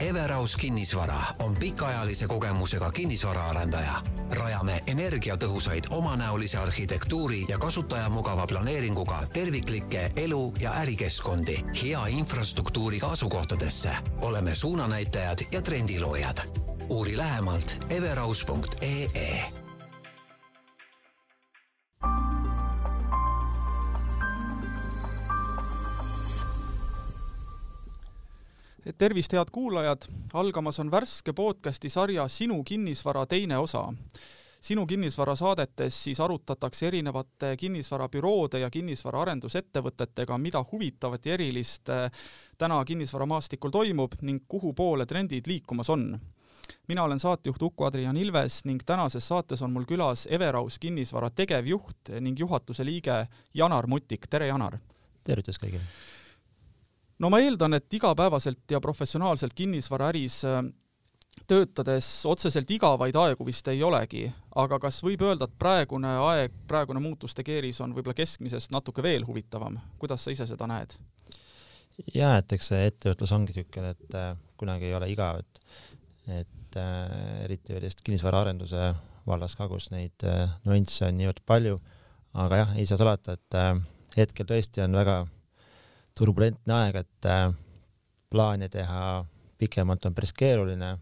Everaus kinnisvara on pikaajalise kogemusega kinnisvaraarendaja. rajame energiatõhusaid omanäolise arhitektuuri ja kasutajamugava planeeringuga terviklikke elu- ja ärikeskkondi hea infrastruktuuriga asukohtadesse. oleme suunanäitajad ja trendiloojad. uuri lähemalt everaus.ee tervist, head kuulajad, algamas on värske podcasti sarja Sinu kinnisvara teine osa. sinu kinnisvara saadetes siis arutatakse erinevate kinnisvarabüroode ja kinnisvaraarendusettevõtetega, mida huvitavat ja erilist eh, täna kinnisvaramaastikul toimub ning kuhu poole trendid liikumas on mina olen saatejuht Uku-Adrian Ilves ning tänases saates on mul külas Everaus kinnisvara tegevjuht ning juhatuse liige Janar Mutik, tere Janar! tervitus kõigile! No ma eeldan, et igapäevaselt ja professionaalselt kinnisvaraäris äh, töötades otseselt igavaid aegu vist ei olegi, aga kas võib öelda, et praegune aeg, praegune muutuste keeris on võib-olla keskmisest natuke veel huvitavam, kuidas sa ise seda näed? jaa, et eks see ettevõtlus ongi niisugune, et äh, kunagi ei ole igav, et et äh, eriti veel just kinnisvaraarenduse vallas ka, kus neid äh, nüansse on niivõrd palju, aga jah, ei saa salata, et äh, hetkel tõesti on väga äh, turbulentne aeg, et äh, plaane teha pikemalt on päris keeruline.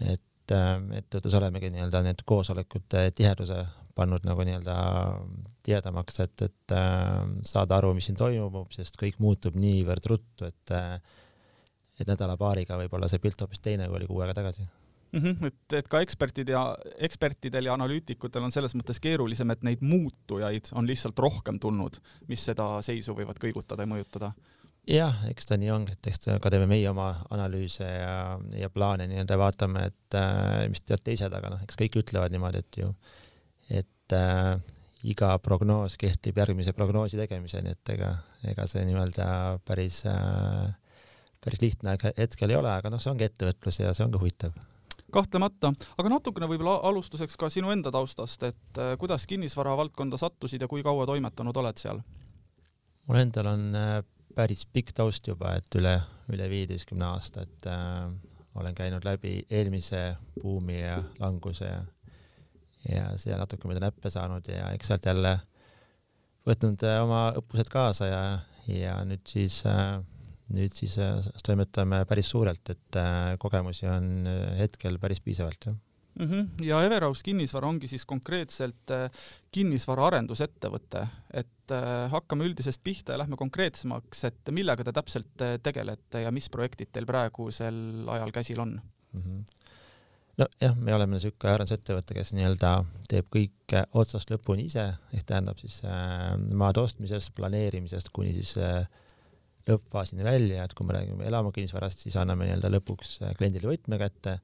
et äh, ettevõttes olemegi nii-öelda need koosolekute tiheduse pannud nagu nii-öelda tihedamaks, et, et äh, saada aru, mis siin toimub, sest kõik muutub niivõrd ruttu, et et nädala-paariga võib-olla see pilt hoopis teine, kui oli kuu aega tagasi mm. -hmm, et, et ka ekspertid ja ekspertidel ja analüütikutel on selles mõttes keerulisem, et neid muutujaid on lihtsalt rohkem tulnud, mis seda seisu võivad kõigutada ja mõjutada. jah, eks ta nii ongi, et eks ka teeme meie oma analüüse ja, ja plaane nii-öelda vaatame, et äh, mis teevad teised, aga noh, eks kõik ütlevad niimoodi, et ju, et äh, iga prognoos kehtib järgmise prognoosi tegemiseni, et ega, ega see nii-öelda päris äh, päris lihtne hetkel ei ole, aga noh, see ongi ettevõtlus ja see ongi huvitav kahtlemata, aga natukene võib-olla alustuseks ka sinu enda taustast, et äh, kuidas kinnisvara valdkonda sattusid ja kui kaua toimetanud oled seal? mul endal on äh, päris pikk taust juba, et üle, üle viieteistkümne aasta, et äh, olen käinud läbi eelmise buumi ja languse ja ja seal natuke mööda näppe saanud ja eks sealt jälle võtnud äh, oma õppused kaasa ja, ja nüüd siis äh, nüüd siis äh, toimetame päris suurelt, et äh, kogemusi on äh, hetkel päris piisavalt, jah mm. -hmm. ja Everaus kinnisvara ongi siis konkreetselt kinnisvaraarendusettevõte, et hakkame üldisest pihta ja lähme konkreetsemaks, et millega te täpselt tegelete ja mis projektid teil praegusel ajal käsil on mm? -hmm nojah, me oleme niisugune arendusettevõte, kes nii-öelda teeb kõike otsast lõpuni ise, ehk tähendab siis äh, maade ostmisest, planeerimisest kuni siis äh, lõppfaasini välja, et kui me räägime elamukinnisvarast, siis anname nii-öelda lõpuks äh, kliendile võtme kätte.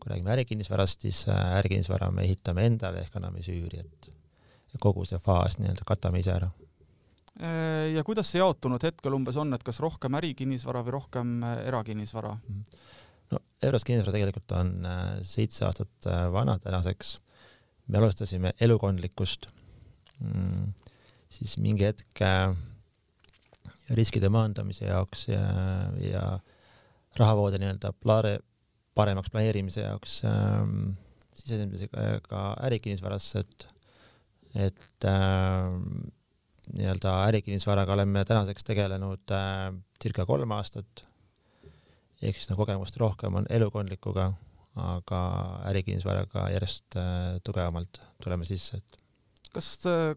kui räägime ärikinnisvarast, siis äh, ärikinnisvara me ehitame endale ehk anname süüri, et kogu see faas nii-öelda katame ise ära. Äh, ja kuidas see jaotunud hetkel umbes on, et kas rohkem ärikinnisvara või rohkem erakinnisvara? Mhm. no Euros kinnisvara tegelikult on seitse aastat vana tänaseks. me alustasime elukondlikust, mm, siis mingi hetk riskide maandamise jaoks ja, ja rahavoode nii-öelda plaare, paremaks planeerimise jaoks ähm, sisenemise ka, ärikinnisvarasse, et, et ähm, nii-öelda ärikinnisvaraga oleme tänaseks tegelenud äh, circa kolm aastat. ehk siis nagu kogemust rohkem on elukondlikuga, aga ärikinnisvaraga järjest äh, tugevamalt tuleme sisse, et kas,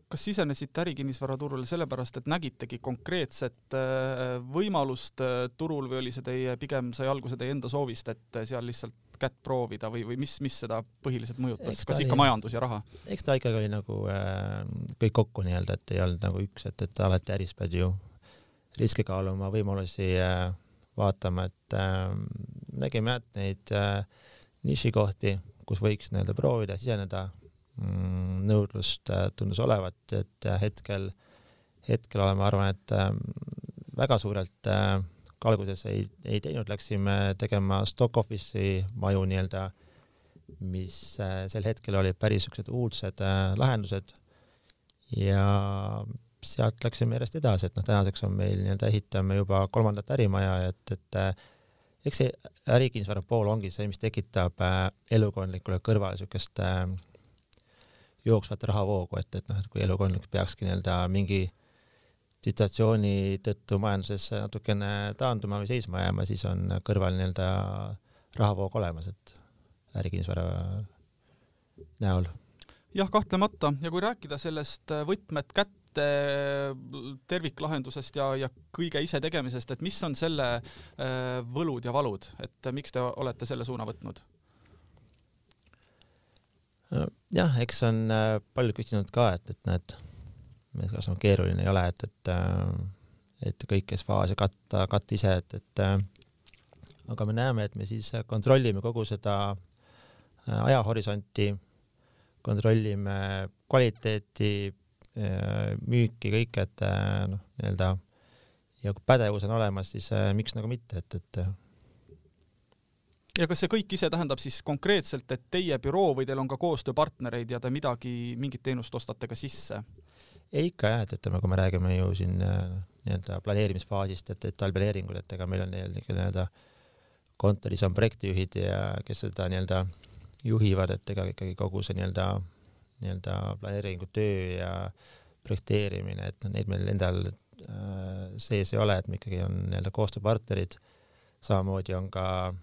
kas sisenesite ärikinnisvaraturule sellepärast, et nägitegi konkreetset äh, võimalust äh, turul või oli see teie, pigem sai alguse teie enda soovist, et äh, seal lihtsalt kätt proovida või, või mis, mis seda põhiliselt mõjutas, kas ikka oli, majandus ja raha? eks ta ikkagi oli nagu äh, kõik kokku nii-öelda, et ei olnud nagu üks, et, et alati äris pead ju riske kaaluma, võimalusi äh, vaatama, et äh, nägime jah, et neid äh, nišikohti, kus võiks nii-öelda proovida, siseneda nõudlust äh, tundus olevat, et äh, hetkel, hetkel oleme, arvan, et äh, väga suurelt ka alguses ei, ei teinud, läksime tegema stock office'i maju nii-öelda, mis sel hetkel olid päris siuksed uudsed lahendused. Ja sealt läksime järjest edasi, et noh, tänaseks on meil nii-öelda ehitame juba kolmandat ärimaja, et, et eks see ärikinnisvara pool ongi see, mis tekitab elukondlikule kõrvale niisugust äh, jooksvat rahavoogu, et, et noh, et kui elukondlik peakski nii-öelda mingi situatsiooni tõttu majanduses natukene taanduma või seisma jääma, siis on kõrval nii-öelda rahavoog olemas, et ärikinnisvara näol. jah, kahtlemata ja kui rääkida sellest võtmed kätte terviklahendusest ja, ja kõige isetegemisest, et mis on selle äh, võlud ja valud, et miks te olete selle suuna võtnud? Jah, eks on äh, paljud küsinud ka, et, et näed, kas on keeruline ei ole, et, et äh, et kõike faase katta, katta ise, et, et aga me näeme, et me siis kontrollime kogu seda ajahorisonti, kontrollime kvaliteeti, müüki, kõike, et noh, nii-öelda ja kui pädevus on olemas, siis miks nagu mitte, et, et ja kas see kõik ise tähendab siis konkreetselt, et teie büroo või teil on ka koostööpartnereid ja te midagi, mingit teenust ostate ka sisse? ei ikka jah, et ütleme, kui me räägime ju siin äh, nii-öelda planeerimisfaasist, et detailplaneeringud, et ega meil on nii-öelda kontoris on projektijuhid ja kes seda nii-öelda juhivad, et ega ikkagi kogu see nii-öelda, nii-öelda planeeringutöö ja projekteerimine, et neid meil endal äh, sees ei ole, et me ikkagi on nii-öelda koostööpartnerid, samamoodi on ka äh,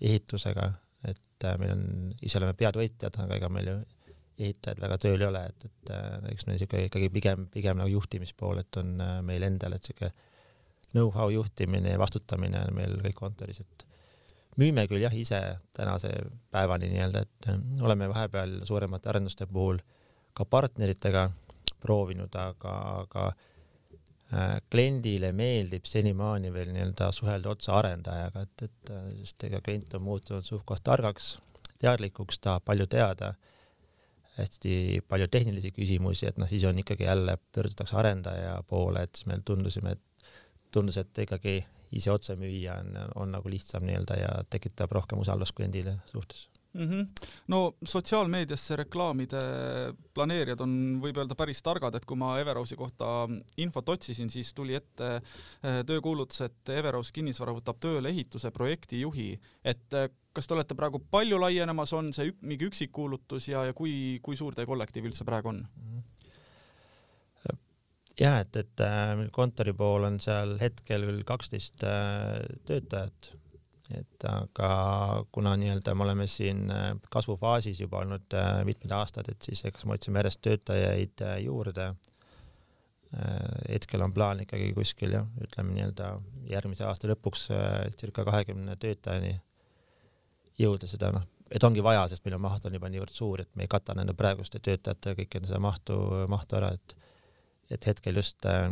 ehitusega, et äh, meil on, ise oleme peatöötajad, aga ega meil ju ehitajaid väga tööl ei ole, et, et äh, eks meil niisugune ikkagi pigem, pigem nagu juhtimispool, et on äh, meil endal, et niisugune know-how juhtimine ja vastutamine on meil kõik kontoris, et müüme küll jah, ise tänase päevani nii-öelda, et oleme vahepeal suuremate arenduste puhul ka partneritega proovinud, aga, aga kliendile meeldib senimaani veel nii-öelda suhelda otse arendajaga, et, et äh, sest ega klient on muutunud suht-koht targaks, teadlikuks, tahab palju teada, hästi palju tehnilisi küsimusi, et noh, siis on ikkagi jälle pöördutakse arendaja poole, et siis me tundusime, et tundus, et ikkagi ise otse müüa on, on nagu lihtsam nii-öelda ja tekitab rohkem usaldust kliendile suhtes mm. -hmm. no sotsiaalmeediasse reklaamide planeerijad on, võib öelda, päris targad, et kui ma Everausi kohta infot otsisin, siis tuli ette äh, töökuulutus, et Everaus kinnisvara võtab tööle ehituse projektijuhi, et äh, kas te olete praegu palju laienemas, on see ük, mingi üksikkuulutus ja, ja kui, kui suur teie kollektiiv üldse praegu on mm? -hmm jah, et, et äh, meil kontori pool on seal hetkel küll kaksteist töötajat et aga kuna nii-öelda me oleme siin äh, kasvufaasis juba olnud äh, mitmed aastad, et siis eks me otsime järjest töötajaid äh, juurde. hetkel on plaan ikkagi kuskil jah, ütleme nii-öelda järgmise aasta lõpuks circa kahekümne töötajani jõuda seda noh, et ongi vaja, sest meil on maht on juba niivõrd suur, et me ei kata nende praeguste töötajate kõike seda mahtu, mahtu ära, et et hetkel just äh,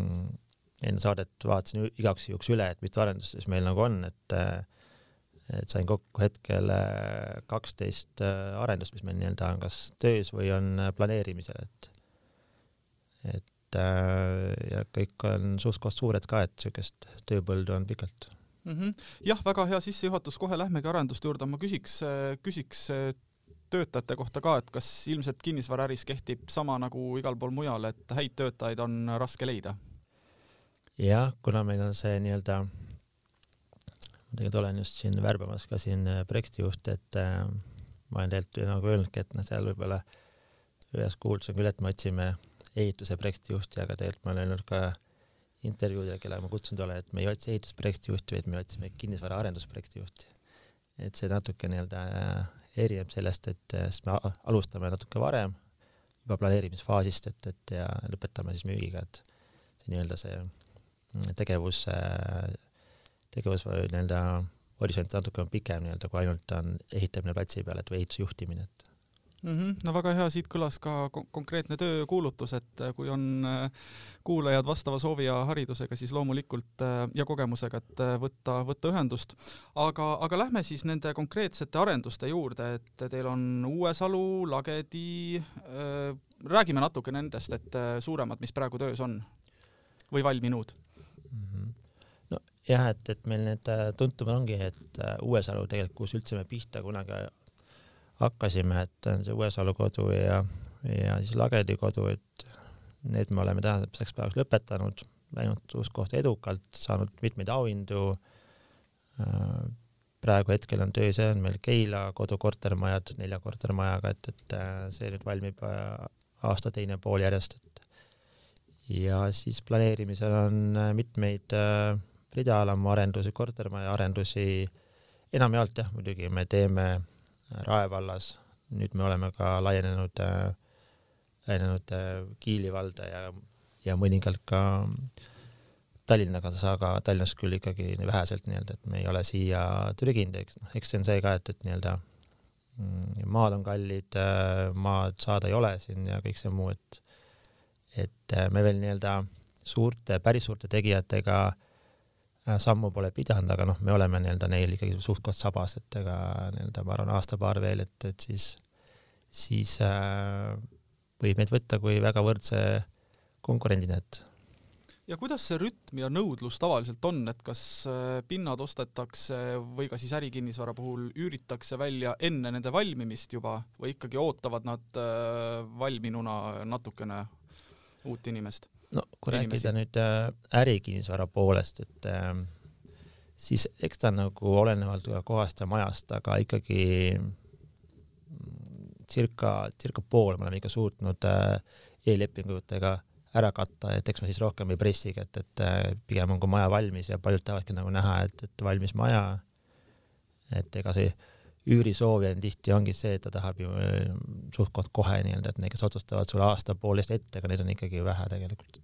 enne saadet vaatasin igaks juhuks üle, et mitu arendust siis meil nagu on, et äh, et sain kokku hetkel äh, kaksteist äh, arendust, mis meil nii-öelda on kas töös või on äh, planeerimisel, et et ja kõik on suht-koht suured ka, et niisugust tööpõldu on pikalt mm. -hmm. jah, väga hea sissejuhatus, kohe lähmegi arenduste juurde, ma küsiks, küsiks töötajate kohta ka, et kas ilmselt kinnisvaraäris kehtib sama nagu igal pool mujal, et häid töötajaid on raske leida? jah, kuna meil on see nii-öelda ma tegelikult olen just siin värbamas ka siin äh, projektijuhti, et äh, ma olen tegelikult nagu öelnudki, et noh, seal võib-olla ühes kuulsin küll, et me otsime ehituse projektijuhti, aga tegelikult ma olen öelnud ka intervjuudele, kelle ma kutsunud olen, et me ei otsi ehitusprojektijuhti, vaid me otsime kinnisvara arendusprojektijuhti. et see natuke nii-öelda äh, erineb sellest, et äh, sest me alustame natuke varem juba planeerimisfaasist, et, et ja lõpetame siis müügiga, et see nii-öelda see mm, tegevus äh, tegevus või nii-öelda horisont natuke on pikem nii-öelda kui ainult on ehitamine platsi peal, et või ehituse juhtimine, et mm. -hmm. no väga hea, siit kõlas ka konkreetne töökuulutus, et äh, kui on äh, kuulajad vastava soovi ja haridusega, siis loomulikult äh, ja kogemusega, et võtta, võtta ühendust. aga, aga lähme siis nende konkreetsete arenduste juurde, et teil on Uuesalu, Lagedi, räägime natuke nendest, et suuremad, mis praegu töös on või valminud jah, et, et meil need äh, tuntumad ongi, et äh, Uuesalu tegelikult, kus üldse me pihta kunagi hakkasime, et on see Uuesalu kodu ja, ja siis Lagedi kodu, et need me oleme tänaseks päevaks lõpetanud, läinud suht-koht edukalt, saanud mitmeid auhindu äh,. praegu hetkel on töös ja on meil Keila kodukortermajad nelja kortermajaga, et, et see nüüd valmib aasta teine pool järjest, et ja siis planeerimisel on mitmeid ridaalamu arendusi, kortermaja arendusi, enamjaolt jah, muidugi me teeme Rae vallas, nüüd me oleme ka laienenud, laienenud Kiili valda ja, ja mõningalt ka Tallinnaga, aga Tallinnas küll ikkagi väheselt nii-öelda, et me ei ole siia trüginud, eks, noh, eks see on see ka, et, et nii-öelda mm, maad on kallid, maad saada ei ole siin ja kõik see muu, et et me veel nii-öelda suurte, päris suurte tegijatega äh, Äh, sammu pole pidanud, aga noh, me oleme nii-öelda neil ikkagi suht-koht sabas, et ega nii-öelda ma arvan aasta-paar veel, et, et siis, siis äh, võib meid võtta kui väga võrdse konkurendina, et ja kuidas see rütm ja nõudlus tavaliselt on, et kas äh, pinnad ostetakse või ka siis ärikinnisvara puhul üüritakse välja enne nende valmimist juba või ikkagi ootavad nad äh, valminuna natukene uut inimest? No kui inimesi. rääkida nüüd äh, ärikinnisvara poolest, et äh, siis eks ta nagu olenevalt ka kohast ja majast, aga ikkagi mm, circa, circa pool me oleme ikka suutnud äh, e-lepingutega ära katta, et eks me siis rohkem ei pressigi, et, et äh, pigem on, kui maja valmis ja paljud tahavadki nagu näha, et, et valmis maja, et ega see üürisoovija tihti ongi see, et ta tahab ju äh, suht-koht kohe nii-öelda, et need, kes otsustavad sulle aasta-poolteist ette, aga neid on ikkagi vähe tegelikult.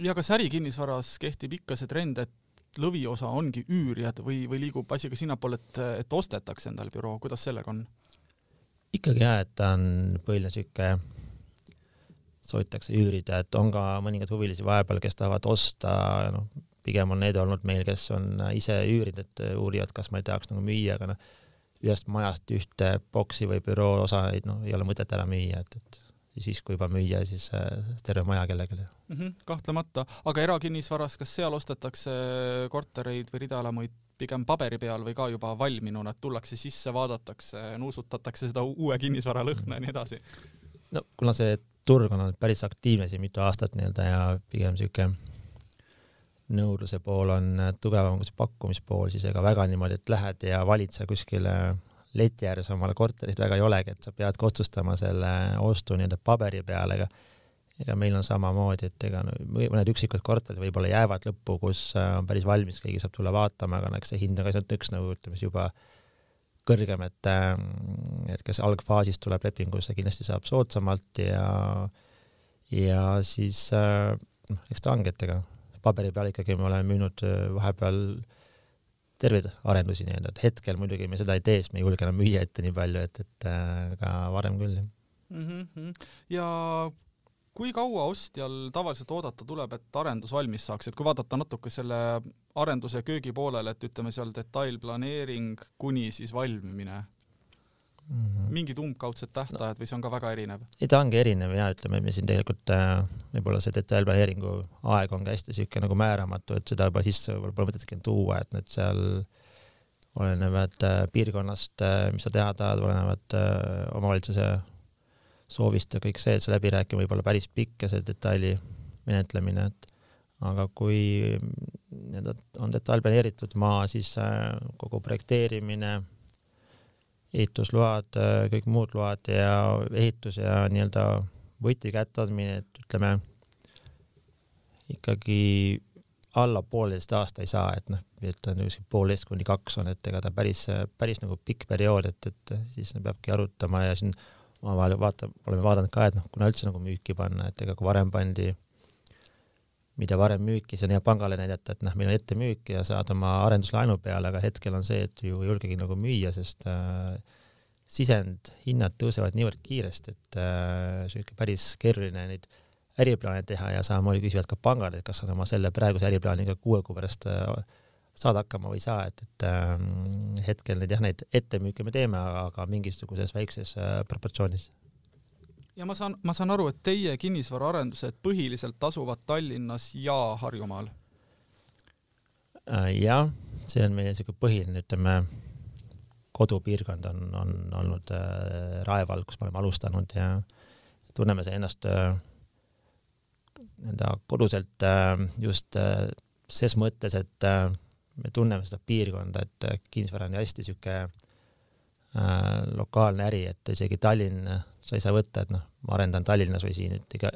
ja kas ärikinnisvaras kehtib ikka see trend, et lõviosa ongi üürijad või, või liigub asi ka sinnapoole, et, et ostetakse endale büroo, kuidas sellega on? ikkagi jah, et ta on põhiline sihuke, soovitakse üürida, et on ka mõningaid huvilisi vahepeal, kes tahavad osta, noh, pigem on need olnud meil, kes on ise üürinud, et uurivad, kas ma ei tahaks nagu müüa, aga noh, ühest majast ühte boksi või büroo osa, noh, ei ole mõtet ära müüa, et, et siis kui juba müüa, siis äh, terve maja kellelegi mm. -hmm, kahtlemata, aga erakinnisvaras, kas seal ostetakse kortereid või ridaelamuid pigem paberi peal või ka juba valminuna, et tullakse sisse, vaadatakse, nuusutatakse seda uue kinnisvara lõhna ja nii edasi? no kuna see turg on olnud päris aktiivne siin mitu aastat nii-öelda ja pigem sihuke nõudluse pool on tugevam kui see pakkumispool, siis ega väga niimoodi, et lähed ja valid seal kuskile leti ääres omale korterit väga ei olegi, et sa peadki otsustama selle ostu nii-öelda paberi peale, ega ega meil on samamoodi, et ega mõned üksikud korterid võib-olla jäävad lõppu, kus äh, on päris valmis, keegi saab tulla vaatama, aga no eks see hind on ka ainult üks nagu ütleme siis juba kõrgem, et äh, et kes algfaasis tuleb lepingusse, kindlasti saab soodsamalt ja ja siis äh, noh, eks ta ongi, et ega paberi peal ikkagi me oleme müünud vahepeal terveid arendusi nii-öelda, et hetkel muidugi me seda ei tee, sest me ei julge enam müüa ette nii palju, et, et aga varem küll, jah mm. -hmm. ja kui kaua ostjal tavaliselt oodata tuleb, et arendus valmis saaks, et kui vaadata natuke selle arenduse köögi poolele, et ütleme seal detailplaneering kuni siis valmimine. Mingid umbkaudsed tähtajad no, või see on ka väga erinev? ei, ta ongi erinev ja ütleme, me siin tegelikult äh, võib-olla see detailplaneeringu aeg on ka hästi sihuke nagu määramatu, et seda juba sisse võib-olla pole mõtet tuua, et need seal olenevad äh, piirkonnast äh,, mis sa teha tahad, olenevad äh, omavalitsuse soovist ja kõik see, et see läbirääkimine võib olla päris pikk ja see detaili menetlemine, et aga kui nii-öelda on detail planeeritud maa, siis äh, kogu projekteerimine ehitusload, kõik muud load ja ehitus ja nii-öelda võti kätte andmine, et ütleme ikkagi alla poolteist aasta ei saa, et noh, ütleme poolteist kuni kaks on, et ega ta päris, päris nagu pikk periood, et, et siis peabki arutama ja siin omavahel vaata, oleme vaadanud ka, et noh, kuna üldse nagu müüki panna, et ega kui varem pandi mida varem müüki, see on hea pangale näidata, et noh, meil on ettemüük ja saad oma arenduslaenu peale, aga hetkel on see, et ju ei julgegi nagu müüa, sest äh, sisendhinnad tõusevad niivõrd kiiresti, et äh, sihuke päris keeruline neid äriplaane teha ja samamoodi küsivad ka pangad, et kas on oma selle praeguse äriplaaniga kuue kuu pärast äh, saada hakkama või ei saa, et, et äh, hetkel neid jah, neid ettemüüke me teeme, aga mingisuguses väikses äh, proportsioonis ja ma saan, ma saan aru, et teie kinnisvaraarendused põhiliselt asuvad Tallinnas ja Harjumaal? Äh, jah, see on meie niisugune põhiline, ütleme, kodupiirkond on, on olnud äh, Rae vald, kus me oleme alustanud ja tunneme ennast äh, nii-öelda koduselt äh, just äh, ses mõttes, et äh, me tunneme seda piirkonda, et kinnisvara on hästi sihuke äh, lokaalne äri, et isegi Tallinn, sa ei saa võtta, et noh, ma arendan Tallinnas või siin, et iga,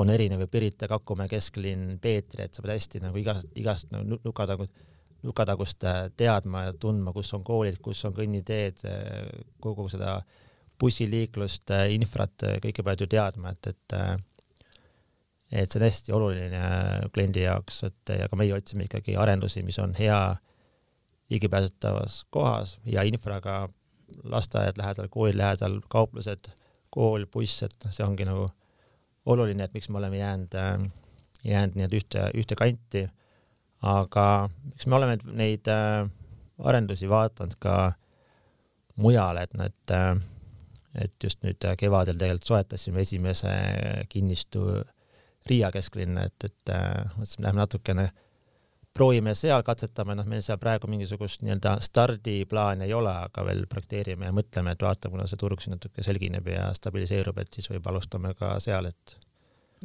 on erinev ju Pirita, Kakumäe, kesklinn, Peetri, et sa pead hästi nagu igast, igast nagu nukatagust, nukatagust äh, teadma ja tundma, kus on koolid, kus on kõnniteed, äh, kogu seda bussiliiklust, äh, infrat, kõike pead ju teadma, et, et et see on hästi oluline kliendi jaoks, et ja ka meie otsime ikkagi arendusi, mis on hea ligipääsetavas kohas, hea infraga, lasteaiad lähedal, koolid lähedal, kauplused, kool, buss, et noh, see ongi nagu oluline, et miks me oleme jäänud, äh, jäänud nii-öelda ühte, ühte kanti. aga eks me oleme neid äh, arendusi vaadanud ka mujal, et noh, et, äh, et just nüüd kevadel tegelikult soetasime esimese kinnistu Riia kesklinna, et, et mõtlesime, lähme natukene proovime seal, katsetame, noh, meil seal praegu mingisugust nii-öelda stardiplaani ei ole, aga veel projekteerime ja mõtleme, et vaatame, kuna see turg siin natuke selgineb ja stabiliseerub, et siis võib alustame ka seal, et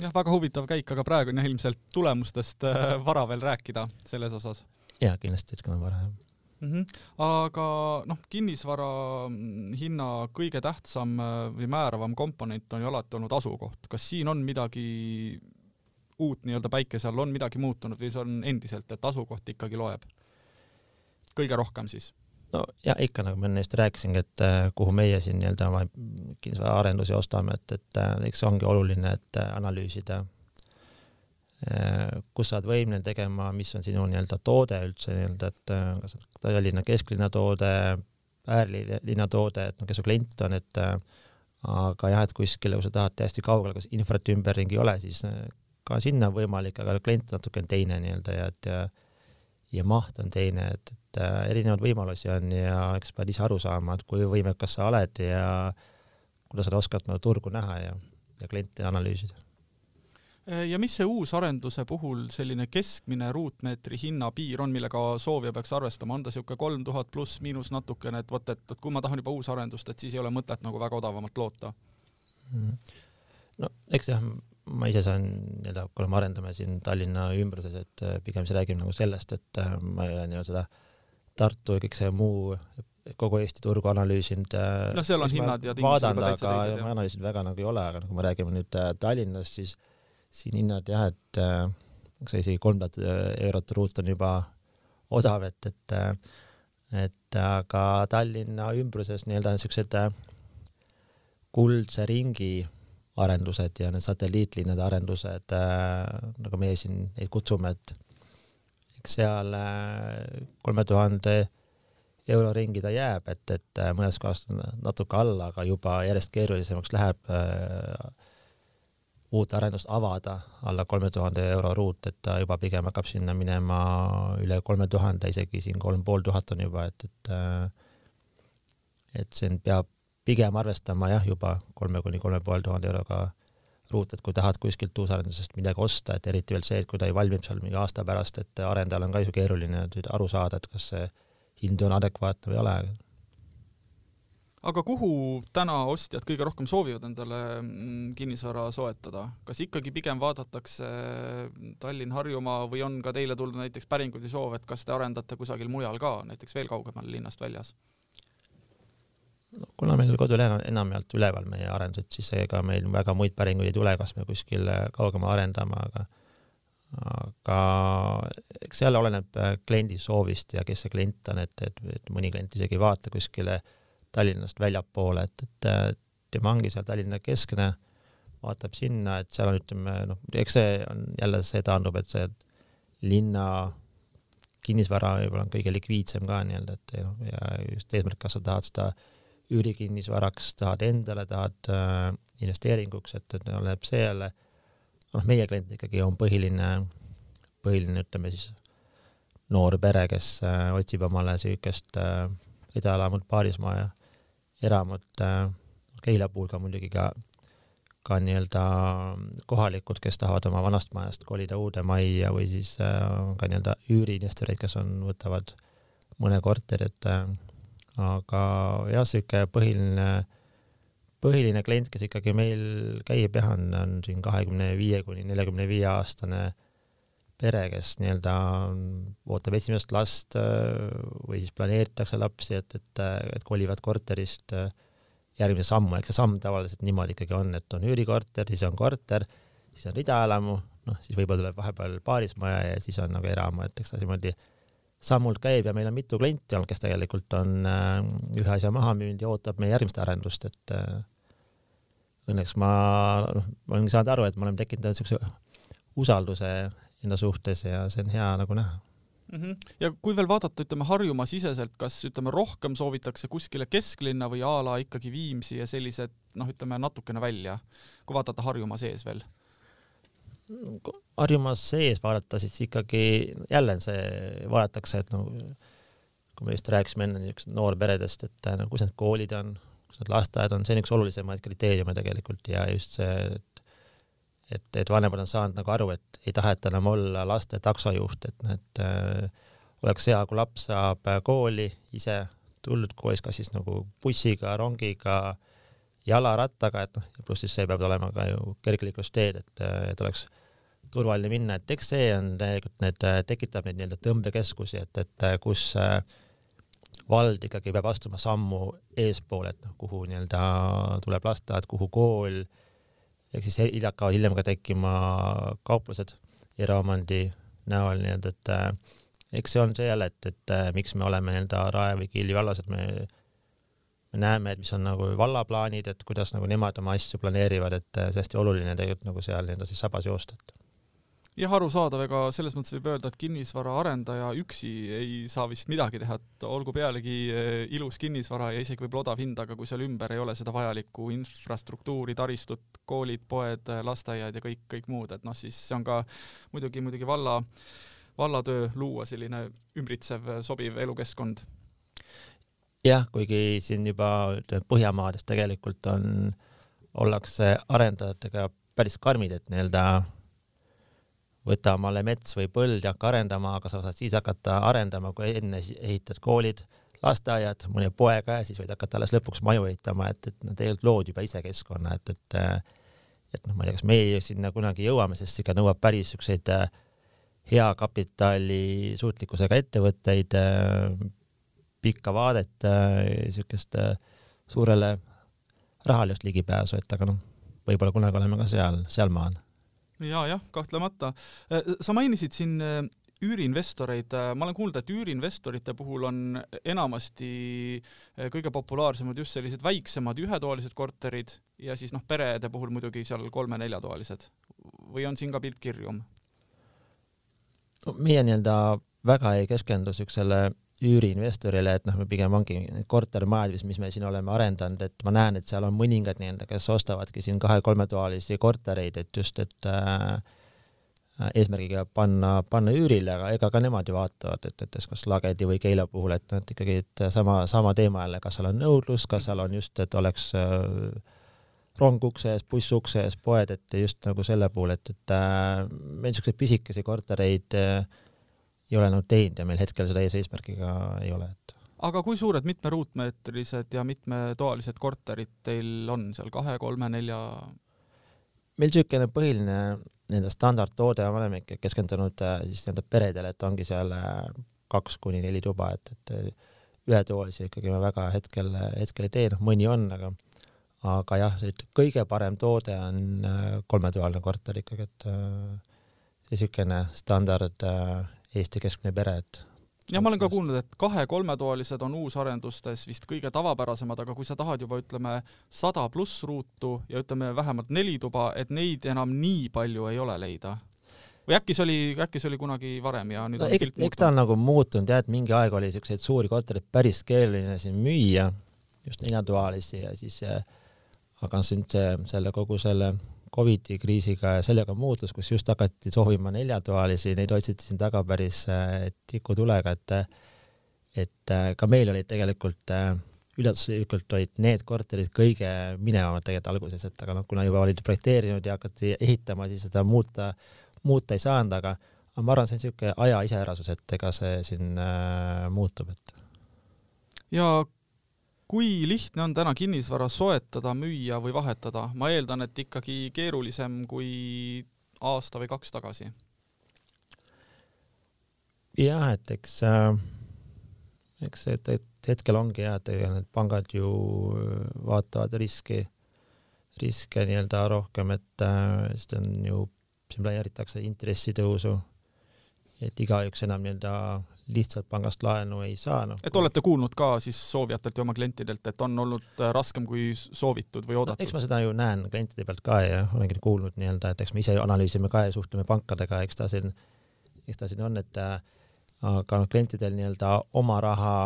jah, väga huvitav käik, aga praegu on jah ilmselt tulemustest äh, vara veel rääkida selles osas. jaa, kindlasti hetkel on vara, jah mm. -hmm. aga noh, kinnisvara mm, hinna kõige tähtsam äh, või määravam komponent on ju alati olnud asukoht. kas siin on midagi uut nii-öelda päikese all, on midagi muutunud või see on endiselt, et asukoht ikkagi loeb? kõige rohkem siis? no ja ikka, nagu ma enne just rääkisingi, et äh, kuhu meie siin nii-öelda oma kinnisvaraarendusi ostame, et, et äh, eks see ongi oluline, et äh, analüüsida, kus sa oled võimeline tegema, mis on sinu nii-öelda toode üldse nii-öelda, et kas Tallinna kesklinna toode, äärlinna toode, et no kes su klient on, et aga jah, et kuskile, kui sa tahad hästi kaugele, kus infrat ümberringi ei ole, siis ka sinna võimalik, aga klient natuke on teine nii-öelda ja et ja, ja maht on teine, et, et äh, erinevaid võimalusi on ja eks pead ise aru saama, et kui võimekas sa oled ja kuidas sa oskad nagu turgu näha ja, ja kliente analüüsida. ja mis see uusarenduse puhul selline keskmine ruutmeetri hinnapiir on, millega soovija peaks arvestama, on ta niisugune kolm tuhat pluss miinus natukene, et vot, et, et kui ma tahan juba uusarendust, et siis ei ole mõtet nagu väga odavamalt loota mm? no eks jah, ma ise saan nii-öelda, kuna me arendame siin Tallinna ümbruses, et äh, pigem siis räägime nagu sellest, et äh, ma ei ole nii-öelda seda Tartu ja kõik see muu kogu Eesti turgu analüüsinud. Noh, seal on hinnad ja tingimused juba täitsa teised. ma analüüsinud väga nagu ei ole, aga kui me räägime nüüd Tallinnast, siis siin hinnad jah, et see isegi kolm tuhat eurot ruut on juba odav, et, et et aga Tallinna ümbruses nii-öelda niisugused kuldse ringi arendused ja need satelliitlinnade arendused äh,, nagu meie siin neid kutsume, et eks seal äh, kolme tuhande euro ringi ta jääb, et, et äh, mõnes kohas natuke alla, aga juba järjest keerulisemaks läheb äh, uut arendust avada alla kolme tuhande euro ruut, et ta juba pigem hakkab sinna minema üle kolme tuhande, isegi siin kolm pool tuhat on juba, et, et et siin peab pigem arvestama jah, juba kolme kuni kolme poole tuhande euroga ruut, et kui tahad kuskilt uusarendusest midagi osta, et eriti veel see, et kui ta ei valmib seal mingi aasta pärast, et arendajal on ka ju keeruline aru saada, et kas see hind on adekvaatne või ei ole. aga kuhu täna ostjad kõige rohkem soovivad endale mm, kinnisvara soetada, kas ikkagi pigem vaadatakse Tallinn, Harjumaa või on ka teile tulnud näiteks päringuid või soov, et kas te arendate kusagil mujal ka, näiteks veel kaugemal linnast väljas? Kuna meil kodulehel on enamjaolt üleval meie arendused, siis ega meil väga muid päringuid ei tule, kas me kuskil kaugemal arendame, aga aga eks seal oleneb äh, kliendi soovist ja kes see klient on, et, et, et mõni klient isegi ei vaata kuskile Tallinnast väljapoole, et, et äh, tema ongi seal Tallinna keskne, vaatab sinna, et seal on, ütleme noh, eks see on jälle, see taandub, et see linna kinnisvara võib-olla on kõige likviidsem ka nii-öelda, et ja, ja just eesmärk, kas sa tahad seda üürikinnisvaraks, tahad endale, tahad äh, investeeringuks, et, et oleneb see jälle, noh, meie klient ikkagi on põhiline, põhiline, ütleme siis noor pere, kes äh, otsib omale niisugust äh, edaelamut, paarismaa ja eramut äh,, Keila puhul ka muidugi ka, ka nii-öelda kohalikud, kes tahavad oma vanast majast kolida uude majja või siis äh, ka nii-öelda üüriinvestoreid, kes on, võtavad mõne korteri, et äh, aga jah, sihuke põhiline, põhiline klient, kes ikkagi meil käib jah, on, on siin kahekümne viie kuni neljakümne viie aastane pere, kes nii-öelda ootab esimest last või siis planeeritakse lapsi, et, et, et kolivad korterist järgmise sammu, eks see samm tavaliselt niimoodi ikkagi on, et on üürikorter, siis on korter, siis on ridaelamu, noh, siis võib-olla tuleb vahepeal paarismaja ja siis on nagu eramu, et eks ta niimoodi sammult käib ja meil on mitu klienti olnud, kes tegelikult on äh, ühe asja maha müünud ja ootab meie järgmist arendust, et äh, õnneks ma, noh, ma olen saanud aru, et me oleme tekitanud niisuguse usalduse enda suhtes ja see on hea nagu näha mm. -hmm. ja kui veel vaadata, ütleme Harjumaa siseselt, kas ütleme rohkem soovitakse kuskile kesklinna või a la ikkagi Viimsi ja sellised noh, ütleme natukene välja, kui vaadata Harjumaa sees veel? Harjumaa sees vaadata, siis ikkagi jälle see vaadatakse, et no kui me just rääkisime enne niisugused noorperedest, et no kus need koolid on, kus need lasteaiad on, see on üks olulisemaid kriteeriume tegelikult ja just see, et et, et vanemad on saanud nagu aru, et ei taheta enam olla laste taksojuht, et noh, et äh, oleks hea, kui laps saab kooli ise tulnud koos, kas siis nagu bussiga, rongiga, jalarattaga, et noh, pluss siis see peab olema ka ju kergliiklusteed, et, et oleks turvaline minna, et eks see on tegelikult need, tekitab neid nii-öelda tõmbekeskusi, et, et kus äh, vald ikkagi peab astuma sammu eespoole, et noh, kuhu nii-öelda tuleb lasteaed, kuhu kool, ehk siis hakkavad hiljem ka tekkima kauplused eraomandi näol nii-öelda, et äh, eks see on see jälle, et, et äh, miks me oleme nii-öelda Rae või Kiili vallas, et me me näeme, et mis on nagu vallaplaanid, et kuidas nagu nemad oma asju planeerivad, et äh, see hästi oluline tegelikult nagu seal nii-öelda siis sabas joosta, et jah, arusaadav, ega selles mõttes võib öelda, et kinnisvaraarendaja üksi ei saa vist midagi teha, et olgu pealegi eh, ilus kinnisvara ja isegi võib-olla odav hind, aga kui seal ümber ei ole seda vajalikku infrastruktuuri, taristut, koolid, poed, lasteaiad ja kõik, kõik muud, et noh, siis see on ka muidugi, muidugi valla, vallatöö luua selline ümbritsev sobiv elukeskkond. Jah, kuigi siin juba ütleme, Põhjamaades tegelikult on, ollakse arendajatega päris karmid, et nii-öelda võta omale mets või põld ja hakka arendama, aga sa saad siis hakata arendama, kui enne ehitad koolid, lasteaiad, mõne poe ka ja siis võid hakata alles lõpuks maju ehitama, et, et nad tegelikult lood juba ise keskkonna, et, et et noh, ma ei tea, kas meie sinna kunagi jõuame, sest ikka nõuab päris siukseid hea kapitali suutlikkusega ettevõtteid, pikka vaadet, äh, siukest suurele rahale just ligipääsu, et aga noh, võib-olla kunagi oleme ka seal, sealmaal ja jah, kahtlemata. Äh, sa mainisid siin äh, üüriinvestoreid, äh, ma olen kuulnud, et üüriinvestorite puhul on enamasti kõige populaarsemad just sellised väiksemad ühetoalised korterid ja siis noh, perede puhul muidugi seal kolme-neljatoalised. või on siin ka pilt kirjum? no meie nii-öelda väga ei keskendu siuksele üüriinvestorile, et noh, me pigem ongi kortermajad, mis, me siin oleme arendanud, et ma näen, et seal on mõningad nii-öelda, kes ostavadki siin kahe-kolmetoalisi kortereid, et just, et äh, eesmärgiga panna, panna üürile, aga ega ka nemad ju vaatavad, et, et kas Lagedi või Keila puhul, et et ikkagi, et sama, sama teema jälle, kas seal on nõudlus, kas seal on just, et oleks äh, rong ukse ees, buss ukse ees, poed, et just nagu selle puhul, et, et äh, meil niisuguseid pisikesi kortereid äh, ei ole nagu teinud ja meil hetkel seda ees eesmärgiga ei ole, et. aga kui suured mitme ruutmeetrised ja mitmetoalised korterid teil on seal kahe, kolme, nelja? meil niisugune põhiline nii-öelda standardtoode on, oleme ikka keskendunud äh, siis nii-öelda peredele, et ongi seal äh, kaks kuni neli tuba, et, et äh, ühetoalisi ikkagi me väga hetkel, hetkel ei tee, noh mõni on, aga aga jah, kõige parem toode on kolmetoaline korter ikkagi, et see niisugune standard Eesti keskmine pere, et ja ma olen ka kuulnud, et kahe-kolmetoalised on uusarendustes vist kõige tavapärasemad, aga kui sa tahad juba ütleme sada pluss ruutu ja ütleme vähemalt neli tuba, et neid enam nii palju ei ole leida? või äkki see oli, äkki see oli kunagi varem ja nüüd no, on pilt muutunud? eks ta on nagu muutunud jah, et mingi aeg oli siukseid suuri kortereid päris keeruline siin müüa, just neljatoalisi ja siis aga siin see, selle kogu selle Covidi kriisiga ja sellega muutus, kus just hakati soovima neljatoalisi, neid otsiti siin taga päris äh, tikutulega, et et äh, ka meil olid tegelikult äh, üllatuslikult olid need korterid kõige minevamad tegelikult alguses, et aga noh, kuna juba olid projekteerinud ja hakati ehitama, siis seda muuta, muuta ei saanud, aga aga ma arvan, see on niisugune aja iseärasus, et ega see siin äh, muutub, et. ja kui lihtne on täna kinnisvara soetada, müüa või vahetada? ma eeldan, et ikkagi keerulisem kui aasta või kaks tagasi. jah, et eks äh, eks et, et hetkel ongi jah, et ega need pangad ju vaatavad riski, riske nii-öelda rohkem, et äh, sest on ju, siin planeeritakse intressitõusu, et igaüks enam nii-öelda lihtsalt pangast laenu ei saa, noh. et olete kuulnud ka siis soovijatelt ja oma klientidelt, et on olnud äh, raskem kui soovitud või oodatud no,? eks ma seda ju näen klientide pealt ka ja olengi kuulnud nii-öelda, et eks me ise analüüsime ka ja suhtleme pankadega, eks ta siin, eks ta siin on, et äh, aga noh, klientidel nii-öelda oma raha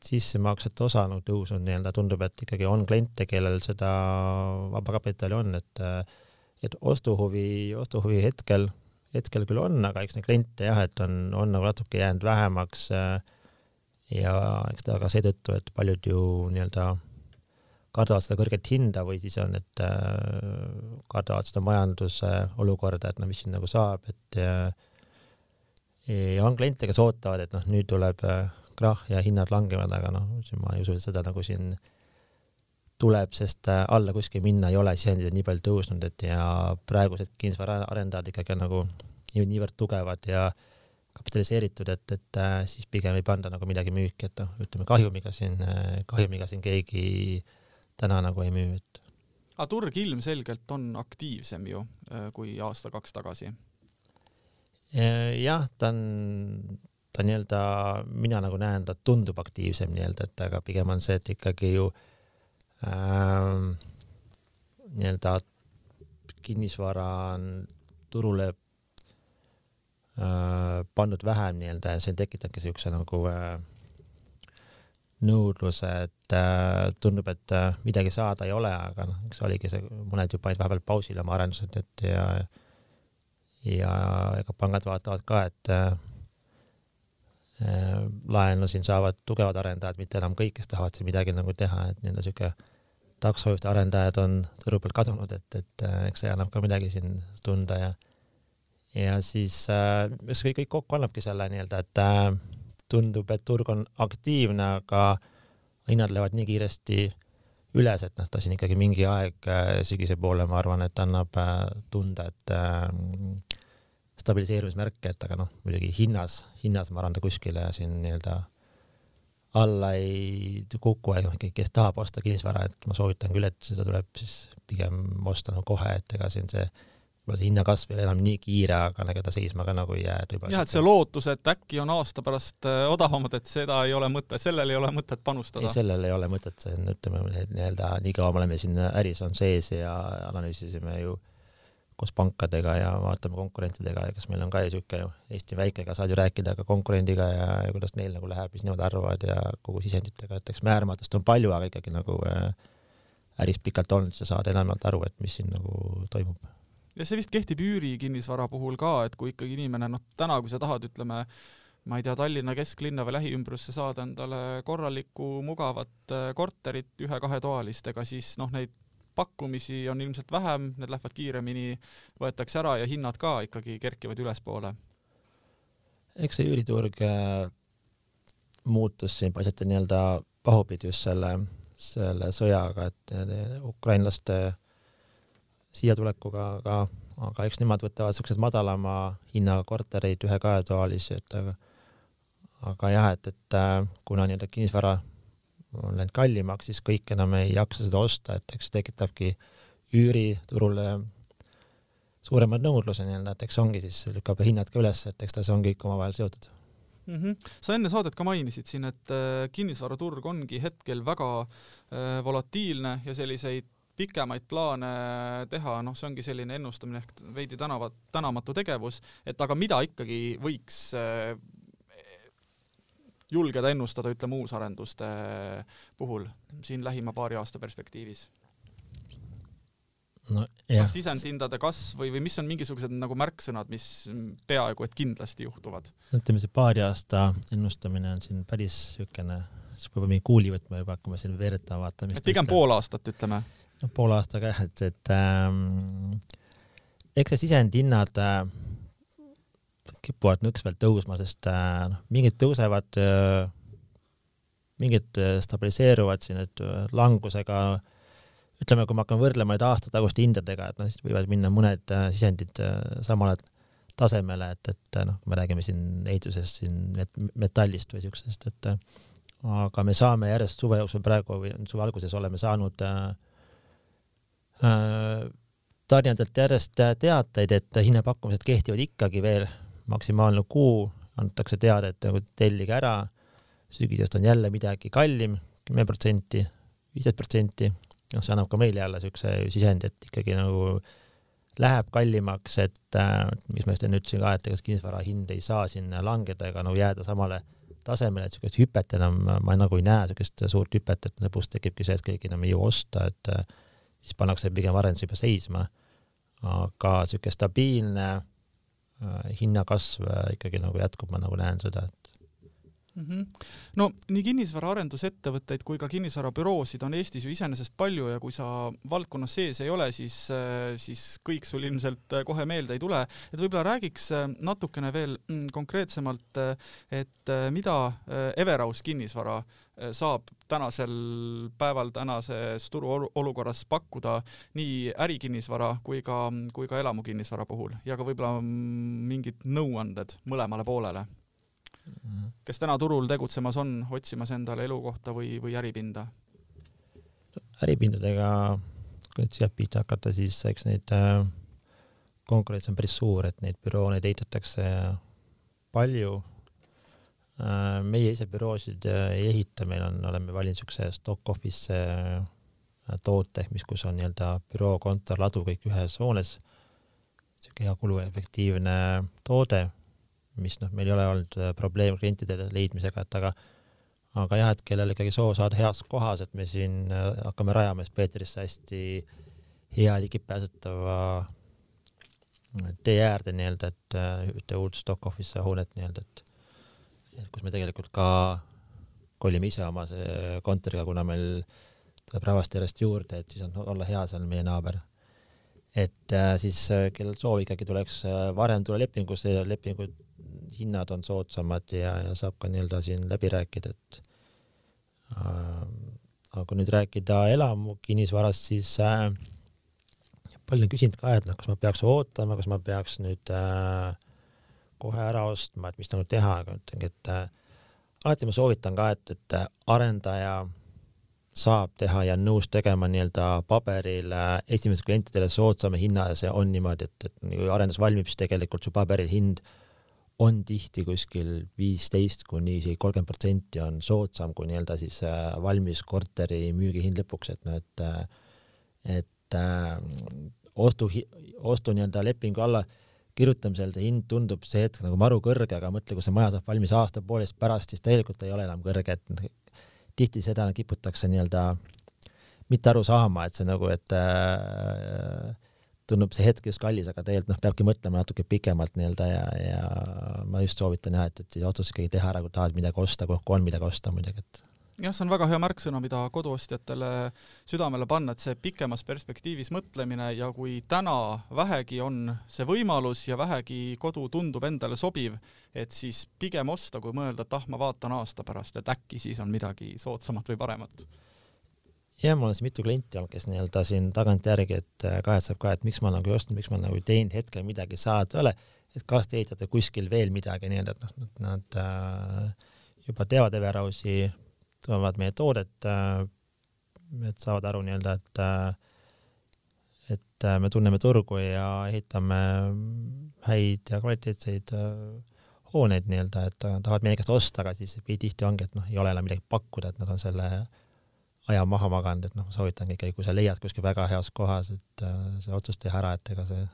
sissemaksete osa nagu tõusnud nii-öelda tundub, et ikkagi on kliente, kellel seda vabakapitali on, et et ostuhuvi, ostuhuvi hetkel, hetkel küll on, aga eks neid kliente jah, et on, on nagu natuke jäänud vähemaks. ja eks ta ka seetõttu, et paljud ju nii-öelda kardavad seda kõrget hinda või siis on, et kardavad seda majanduse olukorda, et no mis siin nagu saab, et ja, ja on kliente, kes ootavad, et noh, nüüd tuleb äh, krahh ja hinnad langevad, aga noh, ma ei usu, et seda nagu siin tuleb, sest äh, alla kuskil minna ei ole sisendid nii palju tõusnud, et ja praegused kinnisvaraarendajad ikkagi on nagu niivõrd tugevad ja kapitaliseeritud, et, et äh, siis pigem ei panda nagu midagi müüki, et noh, ütleme kahjumiga siin, kahjumiga siin keegi täna nagu ei müü, et. aga turg ilmselgelt on aktiivsem ju kui aasta-kaks tagasi jah, ta on, ta nii-öelda, mina nagu näen, ta tundub aktiivsem nii-öelda, et aga pigem on see, et ikkagi ju äh, nii-öelda kinnisvara on turule äh, pandud vähem nii-öelda ja see tekitabki siukse nagu äh, nõudluse, et äh, tundub, et äh, midagi saada ei ole, aga noh, eks oligi see, mõned ju panid vahepeal pausile oma arendused, et ja ja ega pangad vaatavad ka, et äh, laenu siin saavad tugevad arendajad, mitte enam kõik, kes tahavad siin midagi nagu teha, et nii-öelda sihuke taksojuhti arendajad on turu pealt kadunud, et, et äh, eks see annab ka midagi siin tunda ja ja siis äh, see kõik, kokku annabki selle nii-öelda, et äh, tundub, et turg on aktiivne, aga hinnad lähevad nii kiiresti äh, üles, et noh, ta siin ikkagi mingi aeg äh, sügise poole, ma arvan, et annab äh, tunda, et äh, stabiliseerumismärke, et aga noh, muidugi hinnas, hinnas ma arvan, ta kuskile siin nii-öelda alla ei kuku, et noh, kes tahab osta kinnisvara, et ma soovitan küll, et seda tuleb siis pigem osta nagu kohe, et ega siin see võib-olla see hinnakasv ei ole enam nii kiire, aga ega ta seisma ka nagu ei jää. jah, et see lootus, et äkki on aasta pärast äh, odavamad, et seda ei ole mõtet, sellel ei ole mõtet panustada. ei, sellel ei ole mõtet, see on, ütleme nii-öelda nii kaua me oleme siin äris on sees ja analüüsisime ju koos pankadega ja vaatame konkurentidega ja kas meil on ka niisugune Eesti väike, ega saad ju rääkida ka konkurendiga ja, ja kuidas neil nagu läheb, mis nemad arvavad ja kogu sisenditega, et eks määramatust on palju, aga ikkagi nagu äh, äris pikalt olnud, sa saad enamalt aru, et mis siin nagu toimub. Ja see vist kehtib üürikinnisvara puhul ka, et kui ikkagi inimene noh, täna, kui sa tahad, ütleme, ma ei tea, Tallinna kesklinna või lähiümbrusse saada endale korralikku mugavat äh, korterit ühe-kahetoalist, ega siis noh, neid pakkumisi on ilmselt vähem, need lähevad kiiremini, võetakse ära ja hinnad ka ikkagi kerkivad ülespoole. eks see üüriturg äh, muutus siin paisati nii-öelda pahupidi just selle, selle sõjaga, et ukrainlaste siia tulekuga, aga, aga eks nemad võtavad siukseid madalama hinnaga kortereid ühe-kahetoalisi, et aga, aga jah, et, et äh, kuna nii-öelda kinnisvara on läinud kallimaks, siis kõik enam ei jaksa seda osta, et eks see tekitabki üüriturule suuremad nõudluse nii-öelda, et eks ongi siis, lükkab hinnad ka üles, et eks ta, see on kõik omavahel seotud mm. -hmm. sa enne saadet ka mainisid siin, et äh, kinnisvaraturg ongi hetkel väga äh, volatiilne ja selliseid pikemaid plaane teha, noh, see ongi selline ennustamine ehk veidi tänavat, tänamatu tegevus, et aga mida ikkagi võiks eh, julgeda ennustada, ütleme, uusarenduste puhul siin lähima paari aasta perspektiivis? no kas sisendhindade kasv või, või mis on mingisugused nagu märksõnad, mis peaaegu et kindlasti juhtuvad? ütleme, see paari aasta ennustamine on siin päris niisugune, siis peab mingi kuuli võtma juba, hakkama siin veeretama, vaatama. pigem pool aastat, ütleme noh, poole aastaga jah, et, et ähm, eks see sisendhinnad äh, kipuvad nõksvalt tõusma, sest äh, noh, mingid tõusevad äh,, mingid äh, stabiliseeruvad siin, et langusega ütleme, kui ma hakkan võrdlema nüüd aasta taguste hindadega, et noh, siis võivad minna mõned sisendid samale tasemele, et, et noh, me räägime siin ehitusest, siin metallist või siuksest, et aga me saame järjest suve jooksul praegu või suve alguses oleme saanud äh, tarnijatelt järjest teateid, et hinnapakkumised kehtivad ikkagi veel maksimaalne kuu, antakse teada, et nagu tellige ära, sügisest on jälle midagi kallim, kümme protsenti, viisteist protsenti, noh, see annab ka meile jälle siukse sisendi, et ikkagi nagu läheb kallimaks, et äh, mis ma just enne ütlesin ka, et ega kinnisvara hind ei saa sinna langeda ega nagu jääda samale tasemele, et niisugust hüpet enam ma nagu ei näe, niisugust suurt hüpet, et lõpus tekibki see, et keegi enam ei jõua osta, et äh, siis pannakse pigem arendus juba seisma. aga niisugune stabiilne hinnakasv äh, ikkagi nagu jätkub, ma nagu näen seda, et mm. -hmm. no nii kinnisvaraarendusettevõtteid kui ka kinnisvarabüroosid on Eestis ju iseenesest palju ja kui sa valdkonnas sees ei ole, siis, äh, siis kõik sul ilmselt äh, kohe meelde ei tule. et võib-olla räägiks äh, natukene veel mm, konkreetsemalt, et mida Everaus kinnisvara saab tänasel päeval tänases turuolukorras pakkuda nii ärikinnisvara kui ka, kui ka elamukinnisvara puhul ja ka võib-olla mingid nõuanded mõlemale poolele Mhm. kes täna turul tegutsemas on, otsimas endale elukohta või, või äripinda? äripindadega, kui nüüd sealt pihta hakata, siis eks neid äh, konkurents on päris suur, et neid bürooneid ehitatakse palju äh,. Meie ise büroosid äh, ei ehita, meil on, oleme valinud siukse stock office äh, toote, mis, kus on nii-öelda büroo, kontor, ladu kõik ühes hoones. siuke hea kuluefektiivne toode mis noh, meil ei ole olnud äh, probleem klientide leidmisega, et aga aga jah, et kellel ikkagi soov saada heas kohas, et me siin äh, hakkame rajama siis Peetrisse hästi hea ligipääsetava äh, tee äärde nii-öelda, et ühte uut stock office hoonet nii-öelda, et kus me tegelikult ka kolime ise oma see kontoriga, kuna meil tuleb rahvast järjest juurde, et siis on olla hea seal meie naaber. et äh, siis kellel soov ikkagi tuleks varem tulla lepingusse, lepingud hinnad on soodsamad ja, ja saab ka nii-öelda siin läbi rääkida, et äh, aga kui nüüd rääkida elamu kinnisvarast, siis äh, palju on küsinud ka, et noh, kas ma peaks ootama, kas ma peaks nüüd äh, kohe ära ostma, et mis nagu teha, aga ütlengi, et äh, alati ma soovitan ka, et, et arendaja saab teha ja nõus tegema nii-öelda paberil äh, esimesele klientidele soodsama hinna ja see on niimoodi, et, et kui arendus valmib, siis tegelikult su paberil hind äh, on tihti kuskil viisteist kuni isegi kolmkümmend protsenti on soodsam kui nii-öelda siis äh, valmis korteri müügihind lõpuks, et noh, et äh, et äh, ostu, ostu nii-öelda lepingu alla kirjutamisel see hind tundub see hetk nagu maru kõrge, aga mõtle, kui see maja saab valmis aasta-poolteist pärast, siis tegelikult ei ole enam kõrge, et noh, tihti seda kiputakse nii-öelda mitte aru saama, et see nagu, et äh, tundub see hetk just kallis, aga tegelikult noh, peabki mõtlema natuke pikemalt nii-öelda ja, ja ma just soovitan jah, et, et siis otsus ikkagi teha ära, kui tahad midagi osta, kui on midagi osta muidugi, et jah, see on väga hea märksõna, mida koduostjatele südamele panna, et see pikemas perspektiivis mõtlemine ja kui täna vähegi on see võimalus ja vähegi kodu tundub endale sobiv, et siis pigem osta, kui mõelda, et ah, ma vaatan aasta pärast, et äkki siis on midagi soodsamat või paremat. Jah, mul on siin mitu klienti olnud, kes nii-öelda siin tagantjärgi, et äh, kahetseb ka, et miks ma nagu ei ostnud, miks ma nagu ei teinud hetkel midagi saada ei ole, et kas te ehitate kuskil veel midagi nii-öelda, et noh, nad äh, juba teavad Everausi, tulevad meie toodet äh,, et saavad aru nii-öelda, et äh, et äh, me tunneme turgu ja ehitame häid ja kvaliteetseid hooneid nii-öelda, et tahavad meie käest osta, aga siis tihti ongi, et noh, ei ole enam midagi pakkuda, et nad on selle aja maha maganud, et noh, soovitangi ikkagi, kui sa leiad kuskil väga heas kohas, et see otsus teha ära, et ega see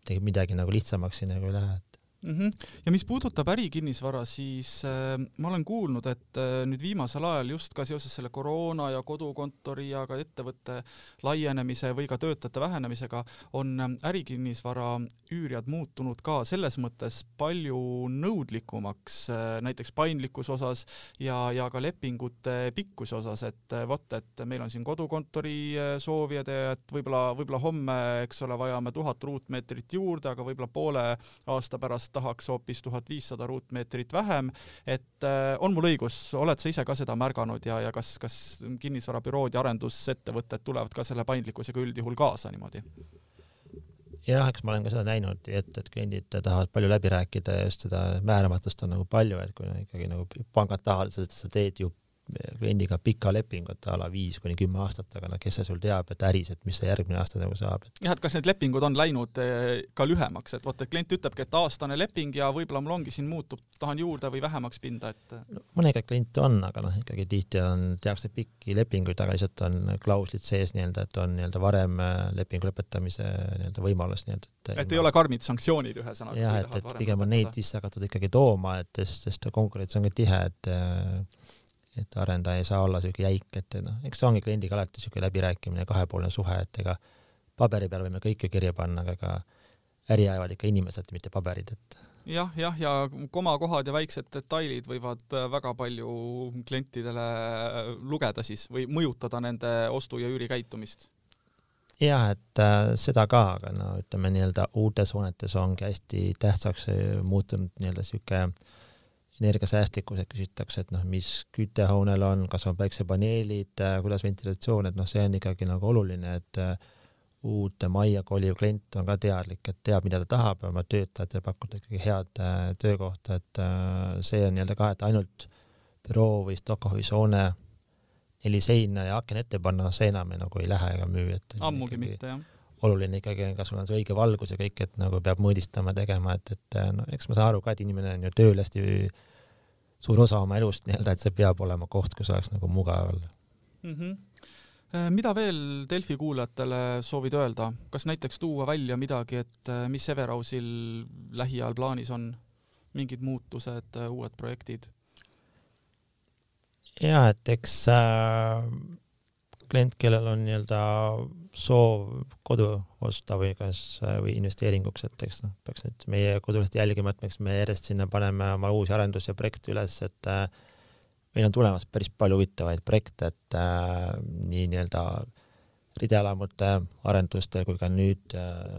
midagi, midagi nagu lihtsamaks siin nagu ei lähe, et mm. -hmm. ja mis puudutab ärikinnisvara, siis äh, ma olen kuulnud, et äh, nüüd viimasel ajal just ka seoses selle koroona ja kodukontori ja ka ettevõtte laienemise või ka töötajate vähenemisega on äh, ärikinnisvara üürijad muutunud ka selles mõttes palju nõudlikumaks äh, näiteks paindlikkuse osas ja, ja ka lepingute pikkuse osas, et äh, vot, et meil on siin kodukontori äh, soovijad ja et võib-olla, võib-olla homme, eks ole, vajame tuhat ruutmeetrit juurde, aga võib-olla poole aasta pärast kas tahaks hoopis tuhat viissada ruutmeetrit vähem, et äh, on mul õigus, oled sa ise ka seda märganud ja, ja kas, kas kinnisvarabürood ja arendusettevõtted tulevad ka selle paindlikkusega üldjuhul kaasa niimoodi? jah, eks ma olen ka seda näinud, et, et kliendid tahavad palju läbi rääkida ja just seda määramatust on nagu palju, et kui ikkagi nagu pangad tahavad, sa teed ju kliendiga pika lepingut a la viis kuni kümme aastat, aga no kes see sul teab, et äris, et mis see järgmine aasta nagu saab et.... jah, et kas need lepingud on läinud eh, ka lühemaks, et vot, et klient ütlebki, et aastane leping ja võib-olla mul ongi siin muutub, tahan juurde või vähemaks pinda, et no, mõningaid kliente on, aga noh, ikkagi tihti on, tehakse pikki lepinguid, aga lihtsalt on klauslid sees nii-öelda, et on nii-öelda varem äh, lepingu lõpetamise nii-öelda võimalus nii-öelda. et, et ei ole karmid sanktsioonid ühesõnaga. jah, et, et pigem on neid sisse hakatud ikkagi tooma, et sest, sest konkurents on ka tihe, et äh, et arendaja ei saa olla niisugune jäik, et noh, eks see ongi kliendiga alati niisugune läbirääkimine, kahepoolne suhe, et ega paberi peal võime kõike kirja panna, aga ega äri ajavad ikka inimesed, mitte paberid, et jah, jah, ja komakohad ja väiksed detailid võivad äh, väga palju klientidele äh, lugeda siis või mõjutada nende ostu- ja üürikäitumist. jah, et äh, seda ka, aga no ütleme nii-öelda uutes hoonetes ongi hästi tähtsaks muutunud nii-öelda niisugune energiasäästlikkused küsitakse, et noh, mis küttehoonel on, kas on päiksepaneelid, äh, kuidas ventilatsioon, et noh, see on ikkagi nagu oluline, et äh, uute majja koliv klient on ka teadlik, et teab, mida ta tahab ja oma töötajatele pakkuda ikkagi head äh, töökohta, et see on nii-öelda ka, et ainult büroo või stock office hoone neli seina ja aken ette panna, noh, see enam nagu ei lähe ega müü, et ammugi mitte, jah oluline ikkagi kas sul on see õige valgus ja kõik, et nagu peab mõõdistama, tegema, et, et no eks ma saan aru ka, et inimene on ju tööl hästi suur osa oma elust nii-öelda, et see peab olema koht, kus oleks nagu mugav olla mm. -hmm mida veel Delfi kuulajatele soovid öelda, kas näiteks tuua välja midagi, et äh, mis Everausil lähiajal plaanis on, mingid muutused, äh, uued projektid? ja et eks äh, klient, kellel on nii-öelda soov kodu osta või kas, või investeeringuks, et eks noh, peaks nüüd meie kodulehest jälgima, et eks me järjest sinna paneme oma uusi arendus- ja projekte üles, et äh, meil on tulemas päris palju huvitavaid projekte, et äh, nii nii-öelda rideelamute arendustel kui ka nüüd äh,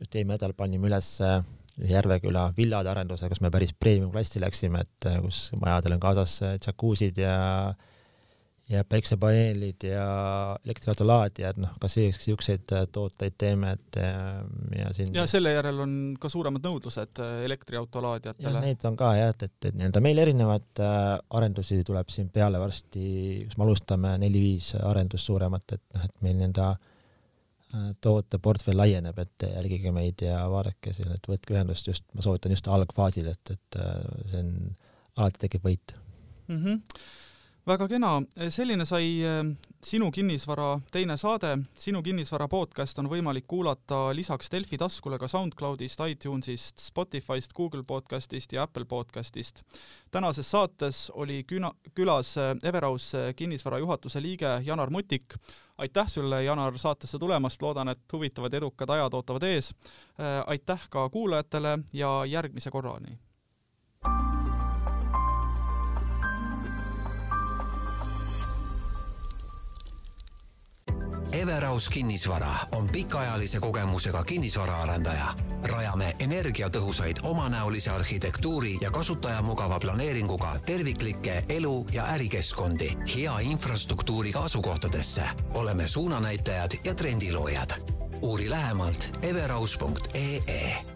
just eelmine nädal panime üles äh, Järveküla villade arenduse, kus me päris premium klassi läksime, et äh, kus majadel on kaasas äh, džakuusid ja äh, ja päiksepaneelid ja elektriautolaadijad, noh, ka siukseid äh, tooteid teeme, et ja, äh, ja siin ja selle järel on ka suuremad nõudlused äh, elektriautolaadijatele. Neid on ka jah, et, et, et nii-öelda meil erinevaid arendusi tuleb siin peale varsti, kus me alustame neli-viis arendust suuremat, et noh, et meil nii-öelda tooteportfell laieneb, et jälgige meid ja vaadake siin, et võtke ühendust just, ma soovitan just algfaasil, et, et see on, alati tekib võit mm. -hmm väga kena, selline sai eh, Sinu kinnisvara teine saade. sinu kinnisvara podcast on võimalik kuulata lisaks Delfi taskule ka SoundCloudist, iTunesist, Spotify'st, Google podcastist ja Apple podcastist. tänases saates oli küna, külas eh, Everaus eh, kinnisvara juhatuse liige Janar Mutik. aitäh sulle, Janar, saatesse tulemast, loodan, et huvitavad edukad ajad ootavad ees. aitäh ka kuulajatele ja järgmise korrani. Everaus kinnisvara on pikaajalise kogemusega kinnisvaraarendaja. rajame energiatõhusaid omanäolise arhitektuuri ja kasutajamugava planeeringuga terviklikke elu- ja ärikeskkondi hea infrastruktuuriga asukohtadesse. oleme suunanäitajad ja trendiloojad. uuri lähemalt everaus.ee